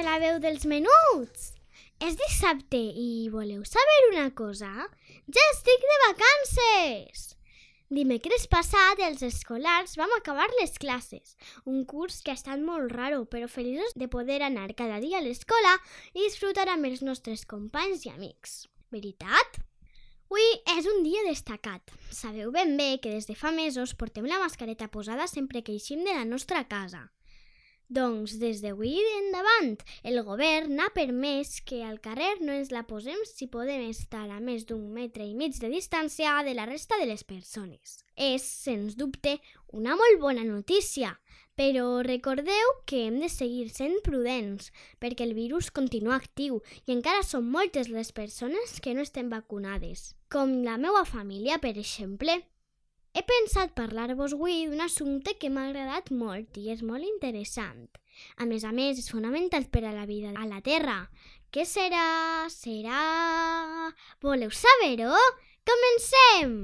De la veu dels menuts! És dissabte i voleu saber una cosa? Ja estic de vacances! Dimecres passat els escolars vam acabar les classes, un curs que ha estat molt raro, però feliços de poder anar cada dia a l'escola i disfrutar amb els nostres companys i amics. Veritat? Avui és un dia destacat. Sabeu ben bé que des de fa mesos portem la mascareta posada sempre que eixim de la nostra casa. Doncs des d'avui endavant, el govern ha permès que al carrer no ens la posem si podem estar a més d'un metre i mig de distància de la resta de les persones. És, sens dubte, una molt bona notícia, però recordeu que hem de seguir sent prudents, perquè el virus continua actiu i encara són moltes les persones que no estem vacunades, com la meva família, per exemple. He pensat parlar-vos avui d'un assumpte que m'ha agradat molt i és molt interessant. A més a més, és fonamental per a la vida a la Terra. Què serà? Serà... Voleu saber-ho? Comencem!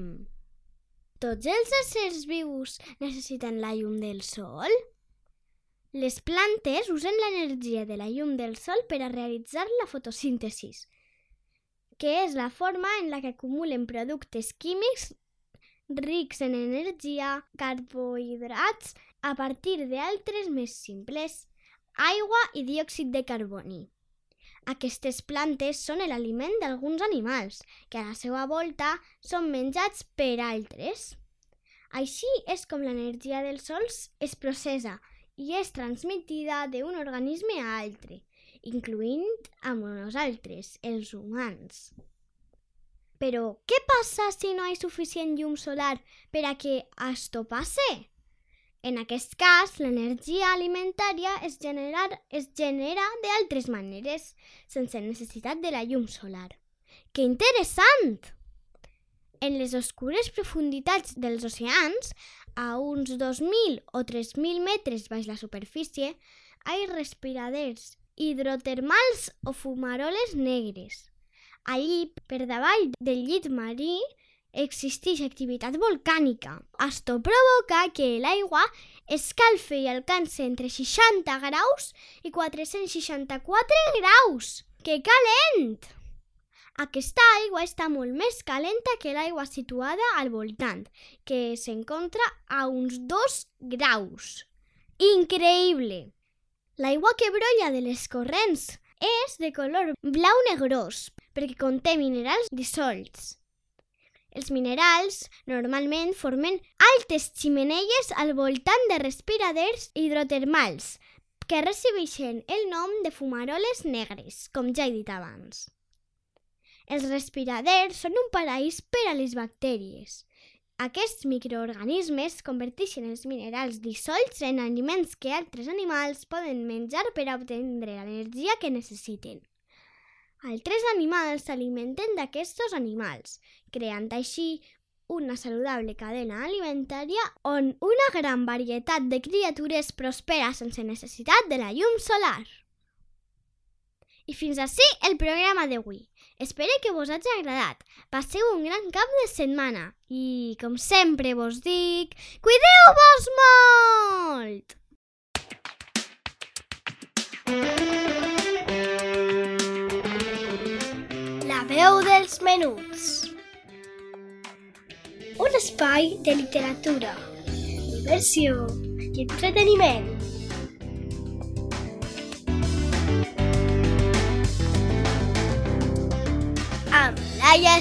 Tots els éssers vius necessiten la llum del sol? Les plantes usen l'energia de la llum del sol per a realitzar la fotosíntesis, que és la forma en la que acumulen productes químics rics en energia, carbohidrats, a partir d'altres més simples, aigua i diòxid de carboni. Aquestes plantes són l'aliment d'alguns animals, que a la seva volta són menjats per altres. Així és com l'energia dels sols es processa i és transmitida d'un organisme a altre, incloent a nosaltres, els humans. Però què passa si no hi ha suficient llum solar per a que esto passe? En aquest cas, l'energia alimentària es, generar, es genera d'altres maneres, sense necessitat de la llum solar. Que interessant! En les oscures profunditats dels oceans, a uns 2.000 o 3.000 metres baix la superfície, hi ha respiraders hidrotermals o fumaroles negres. Allí, per davall del llit marí, existeix activitat volcànica. Esto provoca que l'aigua escalfe i alcance entre 60 graus i 464 graus. Que calent! Aquesta aigua està molt més calenta que l'aigua situada al voltant, que s'encontra a uns 2 graus. Increïble! L'aigua que brolla de les corrents és de color blau negrós perquè conté minerals dissolts. Els minerals normalment formen altes ximeneies al voltant de respiraders hidrotermals que recibeixen el nom de fumaroles negres, com ja he dit abans. Els respiraders són un paraís per a les bactèries. Aquests microorganismes converteixen els minerals dissolts en aliments que altres animals poden menjar per a obtenir l'energia que necessiten. Altres animals s'alimenten d'aquests animals, creant així una saludable cadena alimentària on una gran varietat de criatures prospera sense necessitat de la llum solar. I fins ací el programa d'avui. Espero que vos hagi agradat. Passeu un gran cap de setmana i, com sempre vos dic, cuideu-vos molt! Dels menuts. Un espai de literatura, diversió i entreteniment. Amb Laia